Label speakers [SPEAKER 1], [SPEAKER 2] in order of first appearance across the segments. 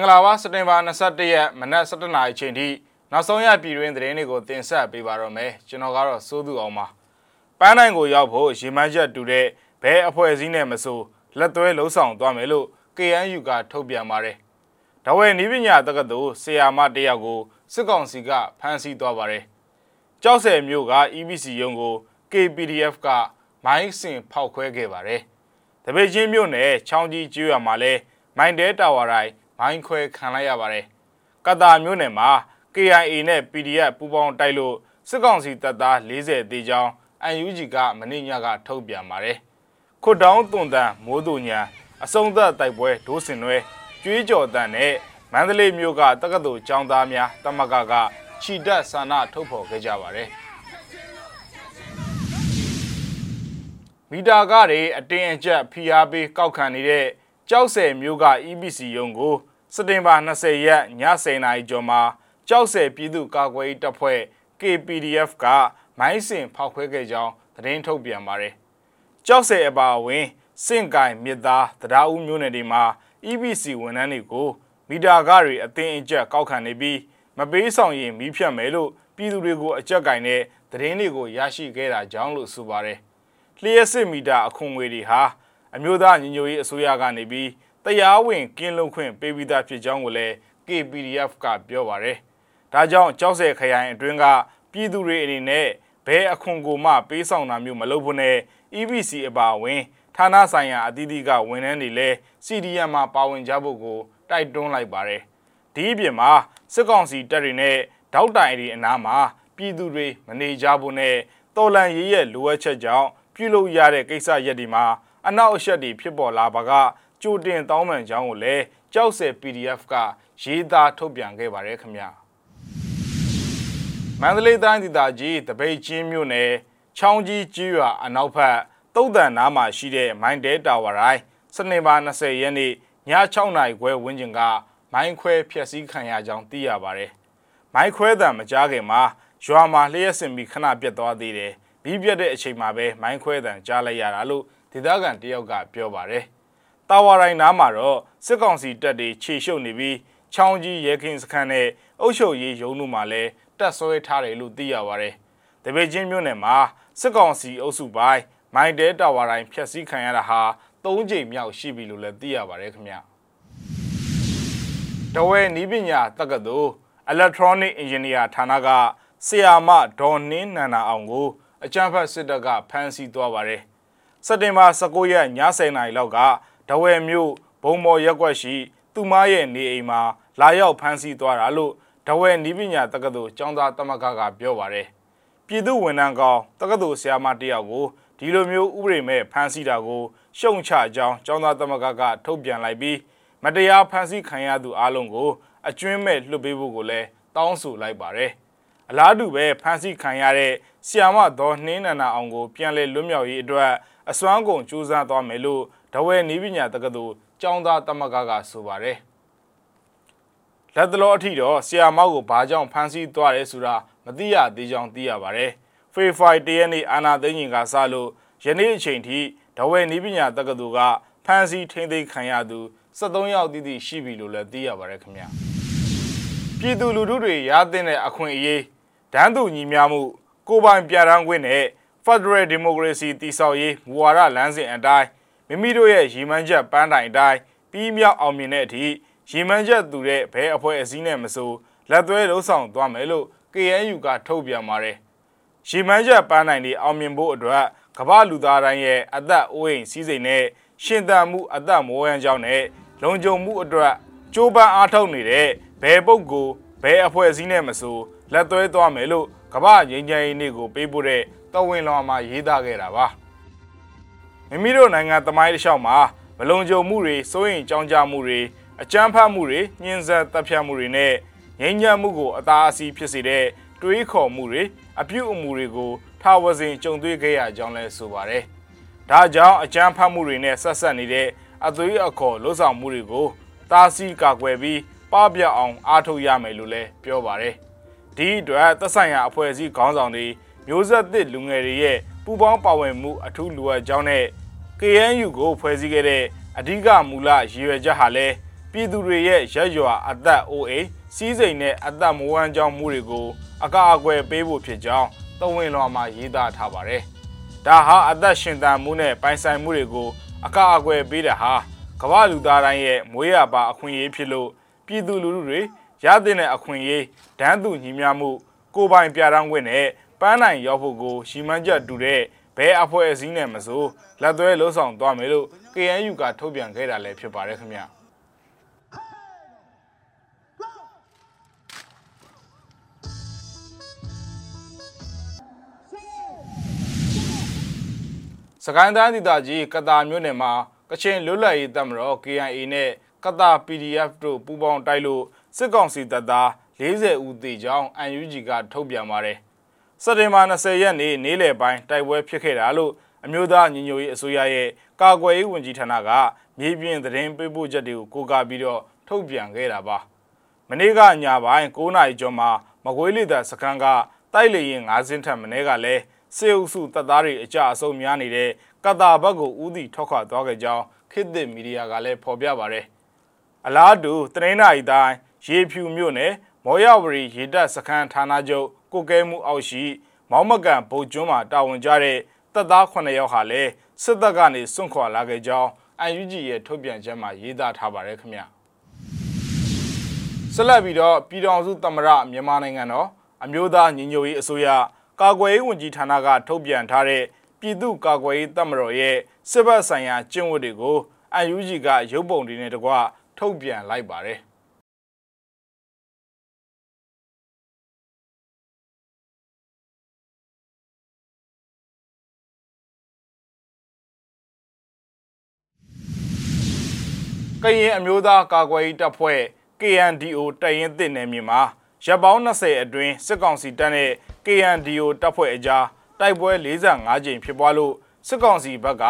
[SPEAKER 1] င်္ဂလာပါစက်တင်ဘာ21ရက်မနက်7:00နာရီချိန်ထိနောက်ဆုံးရပြည်တွင်းသတင်းတွေကိုတင်ဆက်ပေးပါတော့မယ်ကျွန်တော်ကတော့စိုးသူအောင်ပါပန်းနိုင်ကိုရောက်ဖို့ရေမန်းချက်တူတဲ့ဘဲအဖွဲ့အစည်းနဲ့မဆိုလက်သွဲလှုံ့ဆော်သွားမယ်လို့ KNU ကထုတ်ပြန်ပါတယ်။ဒဝဲနီးပညာတက္ကသိုလ်ဆရာမတယောက်ကိုစစ်ကောင်စီကဖမ်းဆီးသွားပါတယ်။ကြောက်ဆယ်မျိုးက EBC ရုံးကို KPDF ကမိုင်းစင်ဖောက်ခွဲခဲ့ပါတယ်။တပိတ်ချင်းမြို့နယ်ချောင်းကြီးကျွော်မှာလဲမိုင်းတဲတာဝါတိုင်း မိုင်းခွဲခံလိုက်ရပါတယ်။ကတာမြို့နယ်မှာ KIA နဲ့ PDF ပူးပေါင်းတိုက်လို့စစ်ကောင်စီတပ်သား40တေးကြောင်း UNG ကမနေ့ညကထုတ်ပြန်ပါတယ်။ခွတ်တောင်းတွန်တန်မိုးတူညာအစုံသက်တိုက်ပွဲဒိုးစင်နွဲကျွေးကြော်တန်နဲ့မန္တလေးမြို့ကတက္ကသိုလ်ကျောင်းသားများတမကကခြိတက်ဆန္ဒထုတ်ဖော်ခဲ့ကြပါတယ်။မီတာကားတွေအတင်းအကျပ်ဖိအားပေးကောက်ခံနေတဲ့ကြောက်ဆယ်မျိုးက EBC ရုံးကို စက်တင်ဘာ20ရက်ည10:00နာရီကျော်မှာကြောက်ဆယ်ပြည်သူ့ကာကွယ်ရေးတပ်ဖွဲ့ KPDF ကမိုင်းစင်ဖောက်ခွဲခဲ့ကြောင်းသတင်းထုတ်ပြန်ပါတယ်။ကြောက်ဆယ်အပါအဝင်စင့်ကင်မြစ်သားတရားဦးမျိုးနယ်တွေမှာ EBC ဝန်ထမ်းတွေကိုမီတာကားတွေအတင်းအကျပ်ကောက်ခံနေပြီးမပေးဆောင်ရင်မီးဖြတ်မယ်လို့ပြည်သူတွေကိုအကြက်ကင်တဲ့သတင်းတွေကိုရရှိခဲ့တာကြောင့်လို့ဆိုပါတယ်။လျှက်စစ်မီတာအခွန်ငွေတွေဟာအမျိုးသားညီညွတ်ရေးအစိုးရကနေပြီး တရားဝင်ကင်းလုံခွင့်ပေးပြီးသားဖြစ်ကြောင်းကိုလည်း KPDF ကပြောပါတယ်။ဒါကြောင့်ကြောက်စဲခရိုင်အတွင်းကပြည်သူတွေအနေနဲ့ဘဲအခွန်ကိုမှပေးဆောင်တာမျိုးမလုပ်ဖို့နဲ့ EBC အပါအဝင်ဌာနဆိုင်ရာအသီးသီးကဝန်ထမ်းတွေလည်း CDM မှာပါဝင်ကြဖို့ကိုတိုက်တွန်းလိုက်ပါတယ်။ဒီအပြင်မှာစစ်ကောင်စီတပ်တွေနဲ့တောက်တိုင်တွေအနားမှာပြည်သူတွေမနေကြဖို့နဲ့တော်လန်ရေးရဲ့လိုအပ်ချက်ကြောင့်ပြုလုပ်ရတဲ့ကိစ္စရက်ဒီမှာအနောက်အရှက်တွေဖြစ်ပေါ်လာပါက ကြိုတင်တောင်းပန်ကြောင်းကိုလည်းကြောက်စဲ PDF ကရေးသားထုတ်ပြန်ခဲ့ပါတယ်ခင်ဗျာမန္တလေးတိုင်းဒေသကြီးတပိတ်ချင်းမြို့နယ်ချောင်းကြီးကျွော်အနောက်ဘက်တုတ်တန်နားမှာရှိတဲ့မိုင်းတဲတာဝါတိုင်းစနေပါ20ရက်နေ့ည6နာရီခွဲဝန်းကျင်ကမိုင်းခွဲဖျက်ဆီးခံရကြောင်းသိရပါတယ်မိုင်းခွဲတံမကြားခင်မှာရွာမှာလျှက်စင်ပြီးခဏပြတ်သွားသေးတယ်ပြီးပြတ်တဲ့အချိန်မှာပဲမိုင်းခွဲတံကြားလိုက်ရတာလို့ဒေသခံတယောက်ကပြောပါတယ်။ တာဝါရိုင်နားမှာတော့စစ်ကောင်စီတပ်တွေခြေရှုပ်နေပြီးချောင်းကြီးရဲခင်းစခန်းနဲ့အုပ်ချုပ်ရေးရုံးတို့မှာလည်းတပ်ဆွဲထားတယ်လို့သိရပါတယ်။တပည့်ချင်းမြို့နယ်မှာစစ်ကောင်စီအုပ်စုပိုင်းမိုင်းတဲတာဝါရိုင်ဖျက်ဆီးခံရတာဟာ၃ကြိမ်မြောက်ရှိပြီလို့လည်းသိရပါတယ်ခင်ဗျ။တဝဲနီးပညာတက္ကသိုလ် Electronic Engineer ဌာနကဆရာမဒေါ်နှင်းနန္နာအောင်ကိုအကြမ်းဖက်စစ်တပ်ကဖမ်းဆီးသွားပါတယ်စက်တင်ဘာ19ရက်ည10:00နာရီလောက်က ဒဝယ်မြို့ဘုံမော်ရက်ွက်ရှိသူမရဲ့နေအိမ်မှာလာရောက်ဖမ်းဆီးသွားတာလို့ဒဝယ်နီးပညာတက္ကသိုလ်ကျောင်းသားတမကကပြောပါတယ်ပြည်သူဝန်ထမ်းကောင်တက္ကသိုလ်ဆရာမတယောက်ကိုဒီလိုမျိုးဥပဒေမဲ့ဖမ်းဆီးတာကိုရှုံချကြောင်းကျောင်းသားတမကကထုတ်ပြန်လိုက်ပြီးမတရားဖမ်းဆီးခံရသူအလုံးကိုအကျွင်းမဲ့လွှတ်ပေးဖို့ကိုလည်းတောင်းဆိုလိုက်ပါတယ် အလားတူပဲဖမ်းဆီးခံရတဲ့ဆီယာမတော်နှင်းနန္နာအောင်ကိုပြန်လည်လွတ်မြောက်ရေးအတွက်အစွမ်းကုန်ကြိုးစားသွားမယ်လို့ဒဝဲနီးပညာတက္ကသိုလ်ကျောင်းသားတမကကဆိုပါတယ်။လက်တလောအထိတော့ဆီယာမောက်ကိုဘာကြောင့်ဖမ်းဆီးသွားတယ်ဆိုတာမသိရသေးကြောင်းသိရပါတယ်။ဖေဖိုင်တရနေ့အာနာသိန်းကြီးကစလို့ယနေ့အချိန်ထိဒဝဲနီးပညာတက္ကသိုလ်ကဖမ်းဆီးထိန်းသိမ်းခံရသူ73ယောက်တည်တည်ရှိပြီလို့လည်းသိရပါတယ်ခင်ဗျာ။ပြည်သူလူထုတွေရတဲ့အခွင့်အရေး ဒန်းသူညီများမှုကိုပိုင်ပြဋ္ဌာန်းခွင့်နဲ့ Federal Democracy တည်ဆောက်ရေးမူဝါဒလမ်းစဉ်အတိုင်းမိမိတို့ရဲ့ရည်မှန်းချက်ပန်းတိုင်အတိုင်းပြီးမြောက်အောင်မြင်တဲ့အထိရည်မှန်းချက်သူတဲ့ဘဲအဖွဲ့အစည်းနဲ့မဆိုလက်သွဲလှုပ်ဆောင်သွားမယ်လို့ KNU ကထုတ်ပြန်ပါတယ်။ရည်မှန်းချက်ပန်းတိုင်တွေအောင်မြင်ဖို့အတွက်ကမ္ဘာလူသားတိုင်းရဲ့အသက်အိုးအိမ်စီးစိမ်နဲ့ရှင်သန်မှုအသက်မိုးရန်ကြောင်းနဲ့လုံခြုံမှုအတွက်ကြိုးပမ်းအားထုတ်နေတဲ့ဘဲပုဂ္ဂိုလ်ဘဲအဖွဲ့အစည်းနဲ့မဆို လက်သွဲသွားမယ်လို့ကမ္ဘာငြိမ်းချမ်းရေးနေ့ကိုပေးပို့တဲ့တော်ဝင်လောင်မှာရေးသားခဲ့တာပါမိမိတို့နိုင်ငံသမိုင်းတစ်လျှောက်မှာမလုံခြုံမှုတွေစိုးရိမ်ကြောင်းကြမှုတွေအကြမ်းဖက်မှုတွေညှဉ်းဆဲတပ်ဖြတ်မှုတွေနဲ့ငြိမ်းချမ်းမှုကိုအသာအစီဖြစ်စေတဲ့တွေးခေါ်မှုတွေအပြုအမူတွေကိုထာဝစဉ်ကြုံတွေ့ခဲ့ရကြောင်းလဲဆိုပါတယ်။ဒါကြောင့်အကြမ်းဖက်မှုတွေနဲ့ဆက်ဆက်နေတဲ့အသွေးအခေါ်လှုပ်ဆောင်မှုတွေကိုတားဆီးကာကွယ်ပြီးပပျောက်အောင်အားထုတ်ရမယ်လို့လည်းပြောပါတယ်။ ဒီအတွက်သက်ဆိုင်ရာအဖွဲ့အစည်းခေါင်းဆောင်တွေမျိုးဆက်သစ်လူငယ်တွေရဲ့ပူးပေါင်းပါဝင်မှုအထူးလိုအပ်ကြောင်းနဲ့ KNU ကိုဖွဲ့စည်းခဲ့တဲ့အဓိကမူလရည်ရွယ်ချက်ဟာလည်းပြည်သူတွေရဲ့ရက်ရွာအသက်အိုးအိမ်စီးစိမ်နဲ့အသက်မဝမ်းကြောင်းမှုတွေကိုအကာအကွယ်ပေးဖို့ဖြစ်ကြောင်းသဝင်လွှာမှာရေးသားထားပါတယ်။ဒါဟာအသက်ရှင်သန်မှုနဲ့ပိုင်ဆိုင်မှုတွေကိုအကာအကွယ်ပေးတာဟာကမ္ဘာလူသားတိုင်းရဲ့မွေးရပါအခွင့်အရေးဖြစ်လို့ပြည်သူလူထုတွေ ရတဲ့အခွင့်အရေးဒန်းသူညီမျှမှု ကိုပိုင်ပြထောင်ခွင့်နဲ့ပန်းနိုင်ရောက်ဖို့ကိုရှီမန်းချက်တူတဲ့ဘဲအဖွဲ့အစည်းနဲ့မဆိုလက်သွဲလှုပ်ဆောင်သွားမယ်လို့ KNU ကထုတ်ပြန်ခဲ့တာလည်းဖြစ်ပါတယ်ခင်ဗျာစကိုင်းတိုင်းဒေသကြီးကတာမြို့နယ်မှာကချင်လွတ်လပ်ရေးတပ်မတော် KIA နဲ့ကတာ PDF တို့ပူးပေါင်းတိုက်လို့ စစ်ကောင်စီတပ်သား40ဦးသေကြောင်း UNG ကထုတ်ပြန်ပါတယ်။စက်တင်ဘာ20ရက်နေ့နေ့လယ်ပိုင်းတိုက်ပွဲဖြစ်ခဲ့တာလို့အမျိုးသားညီညွတ်ရေးအစိုးရရဲ့ကာကွယ်ရေးဝန်ကြီးဌာနကမြေပြင်သတင်းပေးပို့ချက်တွေကိုကိုးကားပြီးတော့ထုတ်ပြန်ခဲ့တာပါ။မနေ့ကညပိုင်း9နာရီကျော်မှာမကွေးလိတပ်စခန်းကတိုက်လေရင်9စင်းထက်မနေ့ကလည်းစေအုပ်စုတပ်သားတွေအကြအဆုံများနေတဲ့ကတာဘက်ကိုဦးတည်ထောက်ခွာသွားခဲ့ကြောင်းခေတ်သစ်မီဒီယာကလည်းဖော်ပြပါရယ်။အလားတူတနင်္လာရီတိုင်း ရေဖြူမြို့နယ်မော်ရဝရီရေတပ်စခန်းဌာနချုပ်ကိုကဲမှုအောက်ရှိ မောင်းမကန်ဗိုလ်ကျွန်းမှာတာဝန်ကျတဲ့တပ်သား9ယောက်ဟာလည်းစစ်တပ်ကနေစွန့်ခွာလာခဲ့ကြောင်း UNG ရဲ့ထုတ်ပြန်ချက်မှာရေးသားထားပါတယ်ခင်ဗျဆက်လက်ပြီးတော့ပြည်ထောင်စုသမ္မတမြန်မာနိုင်ငံတော်အမျိုးသားညီညွတ်ရေးအစိုးရကာကွယ်ရေးဝန်ကြီးဌာနကထုတ်ပြန်ထားတဲ့ပြည်သူ့ကာကွယ်ရေးတပ်မတော်ရဲ့စစ်ဘက်ဆိုင်ရာကျင့်ဝတ်တွေကို UNG ကရုပ်ပုံတွေနဲ့တကွထုတ်ပြန်လိုက်ပါတယ် ကရင်အမျိုးသားကာကွယ်ရေးတပ်ဖွဲ့ KNDO တပ်ရင်းတစ်နယ်မြေမှာရပ်ပေါင်း20အတွင်းစစ်ကောင်စီတပ်နဲ့ KNDO တပ်ဖွဲ့အကြားတိုက်ပွဲ45ကြိမ်ဖြစ်ပွားလို့စစ်ကောင်စီဘက်က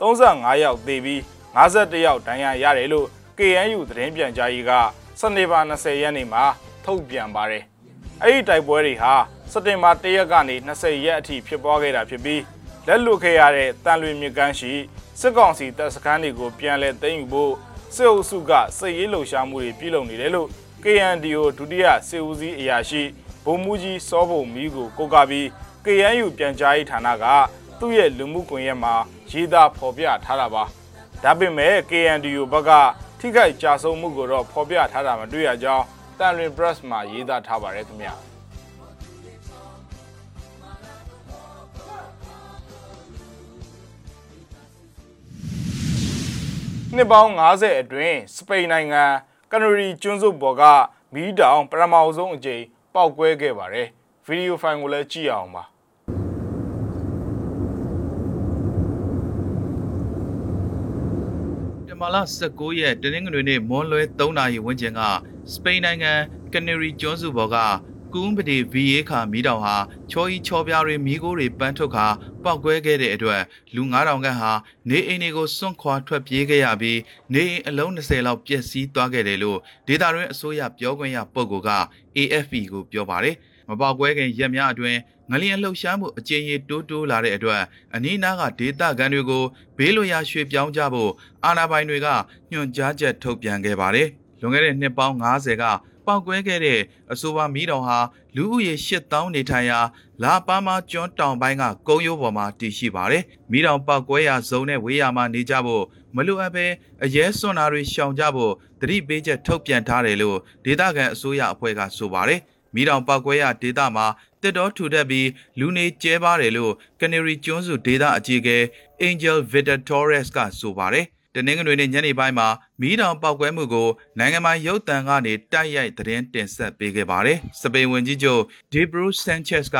[SPEAKER 1] 35ယောက်သေပြီး51ယောက်ဒဏ်ရာရတယ်လို့ KNU သတင်းပြန်ကြားရေးကစနေပါ20ရက်နေ့မှာထုတ်ပြန်ပါတယ်။အဲ့ဒီတိုက်ပွဲတွေဟာစက်တင်ဘာ1ရက်ကနေ20ရက်အထိဖြစ်ပွားခဲ့တာဖြစ်ပြီးလက်လွတ်ခဲ့ရတဲ့တန်လွင်မြကန်းရှိစစ်ကောင်စီတပ်စခန်းတွေကိုပြန်လည်သိမ်းယူဖို့ စစ်အုပ်စုကစစ်ရေးလှုပ်ရှားမှုတွေပြုလုပ်နေတယ်လို့ KNDO ဒုတိယစစ်ဦးစီးအရာရှိဗိုလ်မှူးကြီးစောဘုံမီကိုကိုကပြီး KNU ပြန်ကြားရေးဌာနကသူ့ရဲ့လူမှုကွန်ရက်မှာရေးသားဖော်ပြထားတာပါဒါပေမဲ့ KNDO ဘက်ကထိခိုက်ကြဆုံးမှုကိုတော့ဖော်ပြထားတာမတွေ့ရကြောင်းတန်ရင် press မှာရေးသားထားပါတယ်ခင်ဗျာ နှစ်ပေါင်း90အတွင်းစပိန်နိုင်ငံကနရီကျွန်းစုပေါ်ကမီးတောင်ပရမောင်ဆုံးအကြိမ်ပောက်ကွဲခဲ့ပါတယ်ဗီဒီယိုဖိုင်ကိုလည်းကြည့်အောင်ပါ
[SPEAKER 2] မာလာ19ရက်တနင်္ဂနွေနေ့မွန်းလွဲ3နာရီဝန်းကျင်ကစပိန်နိုင်ငံကနေရီကျွန်းစုပေါ်က ကူးပတိဗီယေခါမီးတောင်ဟာချောဤချောပြားတွေမီးကိုတွေပန်းထုတ်ခါပောက်ကွဲခဲ့တဲ့အတွက်လူ9000ခန့်ဟာနေအိမ်တွေကိုစွန့်ခွာထွက်ပြေးခဲ့ရပြီးနေအိမ်အလုံး20လောက်ပျက်စီးသွားခဲ့တယ်လို့ဒေတာရင်းအစိုးရပြောခွင့်ရပုဂ္ဂိုလ်က AFP ကိုပြောပါတယ်မပေါက်ကွဲခင်ရက်များအတွင်းငလျင်လှုပ်ရှားမှုအကျဉ်းရီတိုးတိုးလာတဲ့အတွက်အနီးနားကဒေသခံတွေကိုဘေးလွတ်ရာရွှေ့ပြောင်းကြဖို့အာဏာပိုင်တွေကညွှန်ကြားချက်ထုတ်ပြန်ခဲ့ပါတယ်။လွန်ခဲ့တဲ့နှစ်ပေါင်း90က ပောက်ကွဲခဲ့တဲ့အဆိုပါမီးတောင်ဟာလူဦးရေ8000နေထိုင်ရာလာပါမာကျွန်းတောင်ပိုင်းကကုန်းရိုးပေါ်မှာတည်ရှိပါတယ်။မီးတောင်ပောက်ကွဲရာဇုံနဲ့ဝေးရာမှာနေကြဖို့မလိုအပ်ပဲအရဲစွန့်တာတွေရှောင်ကြဖို့တတိပေးချက်ထုတ်ပြန်ထားတယ်လို့ဒေသခံအစိုးရအဖွဲ့ကဆိုပါတယ်။မီးတောင်ပောက်ကွဲရာဒေသမှာတစ်တော်ထူထပ်ပြီးလူနေကျဲပါတယ်လို့ Canary ကျွန်းစုဒေသအကြီးအကဲ Angel Victor Torres ကဆိုပါတယ် တနင်္ဂနွေနေ့ညနေပိုင်းမှာမီးတောင်ပောက်ကွဲမှုကိုနိုင်ငံပိုင်ရုပ်သံကနေတိုက်ရိုက်သတင်းတင်ဆက်ပေးခဲ့ပါတယ်။စပိန်ဝန်ကြီးချုပ် Debro Sanchez က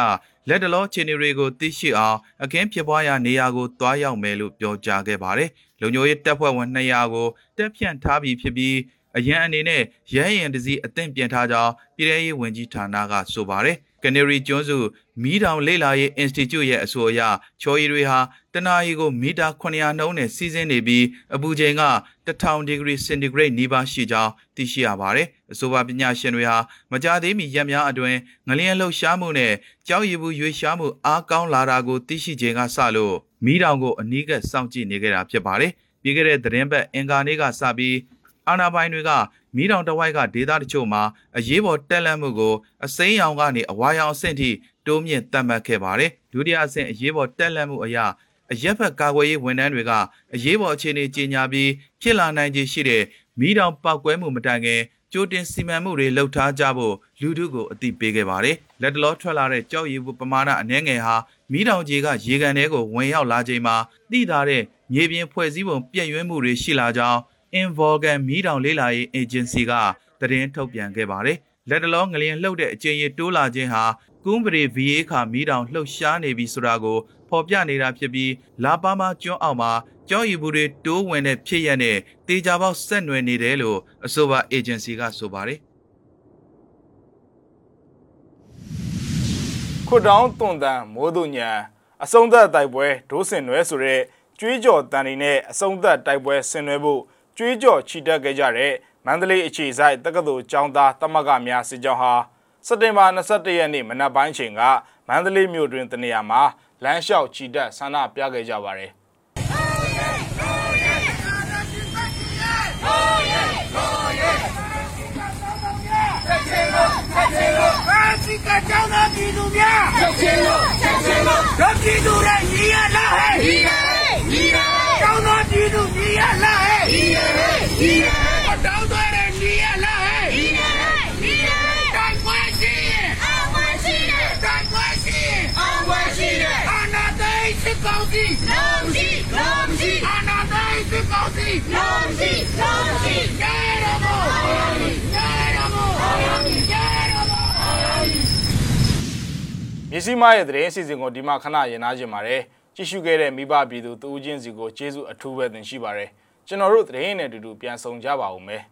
[SPEAKER 2] လက်တလောခြေနေတွေကိုသိရှိအောင်အခင်းဖြစ်ပွားရာနေရာကိုတွားရောက်မယ်လို့ပြောကြားခဲ့ပါတယ်။လုံခြုံရေးတပ်ဖွဲ့ဝင်200ကိုတက်ဖြန့်ထားပြီးဖြစ်ပြီးအရန်အနေနဲ့ရဲရင်တစည်းအသင့်ပြင်ထားကြောင်းပြည်ထောင်ရေးဝန်ကြီးဌာနကဆိုပါတယ်။ ကနေရီကျွန်းစုမီးတောင်လေလာရေး Institute ရဲ့အဆိုအရချော်ရီတွေဟာတနာရီကိုမီတာ900နှုန်းနဲ့စီးဆင်းနေပြီးအပူချိန်က1000ဒီဂရီစင်တီဂရိတ်နီးပါးရှိကြောင်းသိရှိရပါတယ်။အဆိုပါပညာရှင်တွေဟာမကြသေးမီရက်များအတွင်းငလျင်လှုပ်ရှားမှုနဲ့ကြောက်ရည်ဘူးရွေးရှားမှုအားကောင်းလာတာကိုသိရှိခြင်းကစလို့မီးတောင်ကိုအနီးကပ်စောင့်ကြည့်နေကြတာဖြစ်ပါတယ်။ပြီးခဲ့တဲ့သတင်းပတ်အင်ကာနေ့ကစပြီးအာဏာပိုင်တွေက မီးတောင်တဝိုက်ကဒေသတချို့မှာအရေးပေါ်တက်လက်မှုကိုအစိမ်းရောင်ကနေအဝါရောင်အဆင့်ထိတိုးမြင့်သတ်မှတ်ခဲ့ပါတယ်ဒုတိယအဆင့်အရေးပေါ်တက်လက်မှုအရာအရက်ဖက်ကာကွယ်ရေးဝန်ထမ်းတွေကအရေးပေါ်အခြေအနေကြီးညာပြီးဖြစ်လာနိုင်ခြေရှိတဲ့မီးတောင်ပောက်ကွဲမှုမတိုင်ခင်ကြိုတင်စီမံမှုတွေလှုပ်ထားကြဖို့လူထုကိုအသိပေးခဲ့ပါတယ်။လက်တလောထွက်လာတဲ့ကြောက်ရည်ပမာဏအနှဲငယ်ဟာမီးတောင်ကြီးကရေကန်ထဲကိုဝင်ရောက်လာချိန်မှာသိသာတဲ့မြေပြင်ဖွဲ့စည်းပုံပြည့်ရွံ့မှုတွေရှိလာကြောင်း Involgan မီးတောင်လေးလာရေး agency ကသတင်းထုတ်ပြန်ခဲ့ပါတယ်။လက်တလောငလျင်လှုပ်တဲ့အကျဉ်းရတိုးလာခြင်းဟာကုန်းပရိ VA ခါမီးတောင်လှုပ်ရှားနေပြီဆိုတာကိုဖော်ပြနေတာဖြစ်ပြီးလာပါမကျွန်းအောင်မှာကြောက်ရည်ဘူးတွေတိုးဝင်တဲ့ဖြစ်ရက်နဲ့တေချာပေါက်ဆက်နွယ်နေတယ်လို့အဆိုပါ agency ကဆိုပါတယ်
[SPEAKER 1] ခွတ်တောင်းတွန်တန်မိုးသူညံအစုံသက်တိုက်ပွဲဒိုးစင်နွဲဆိုတဲ့ကျွေးကြော်တန်တွေနဲ့အစုံသက်တိုက်ပွဲဆင်နွှဲဖို့ ကျွေးကြော်ချီတက်ခဲ့ကြတဲ့မန္တလေးအခြေဆိုင်တက္ကသိုလ်ကျောင်းသားတမကများစစ်ကြောင်းဟာစက်တင်ဘာ22ရက်နေ့မနက်ပိုင်းချိန်ကမန္တလေးမြို့တွင်တနေရာမှာလမ်းလျှောက်ချီတက်ဆန္ဒပြခဲ့ကြပါတယ်
[SPEAKER 3] ဘာစီကကြောင်းသားပြည်သူများချက်ချင်းလို့ချက်ချင်းလို့တို့ပြည်သူတွေညီရလားဟဲ့ညီရညီရကြောင်းသား တောင်းတွေညီရလားဟဲ့ညီရညီရတိုက်ပွဲရှိရင်အဝဲရှိတယ်တိုက်ပွဲရှိရင်အဝဲရှိတယ်အနာသိစစ်ကောင်းစီလုံးစီလုံးစီအနာသိစစ်ကောင်းစီလုံးစီလုံးစီကြဲရမို့ကြဲရမို့ကြဲရမို့
[SPEAKER 1] မြစည်းမရဲ့သတင်းအစီအစဉ်ကိုဒီမှာခဏရင်နာကြင်ပါတယ်ကြည့်ရှုခဲ့တဲ့မိဘပြည်သူတူဦးချင်းစီကိုကျေးဇူးအထူးပဲတင်ရှိပါတယ် ကျွန်တော်တို့သတင်းနဲ့အတူတူပြန်ဆောင်ကြပါဦးမယ်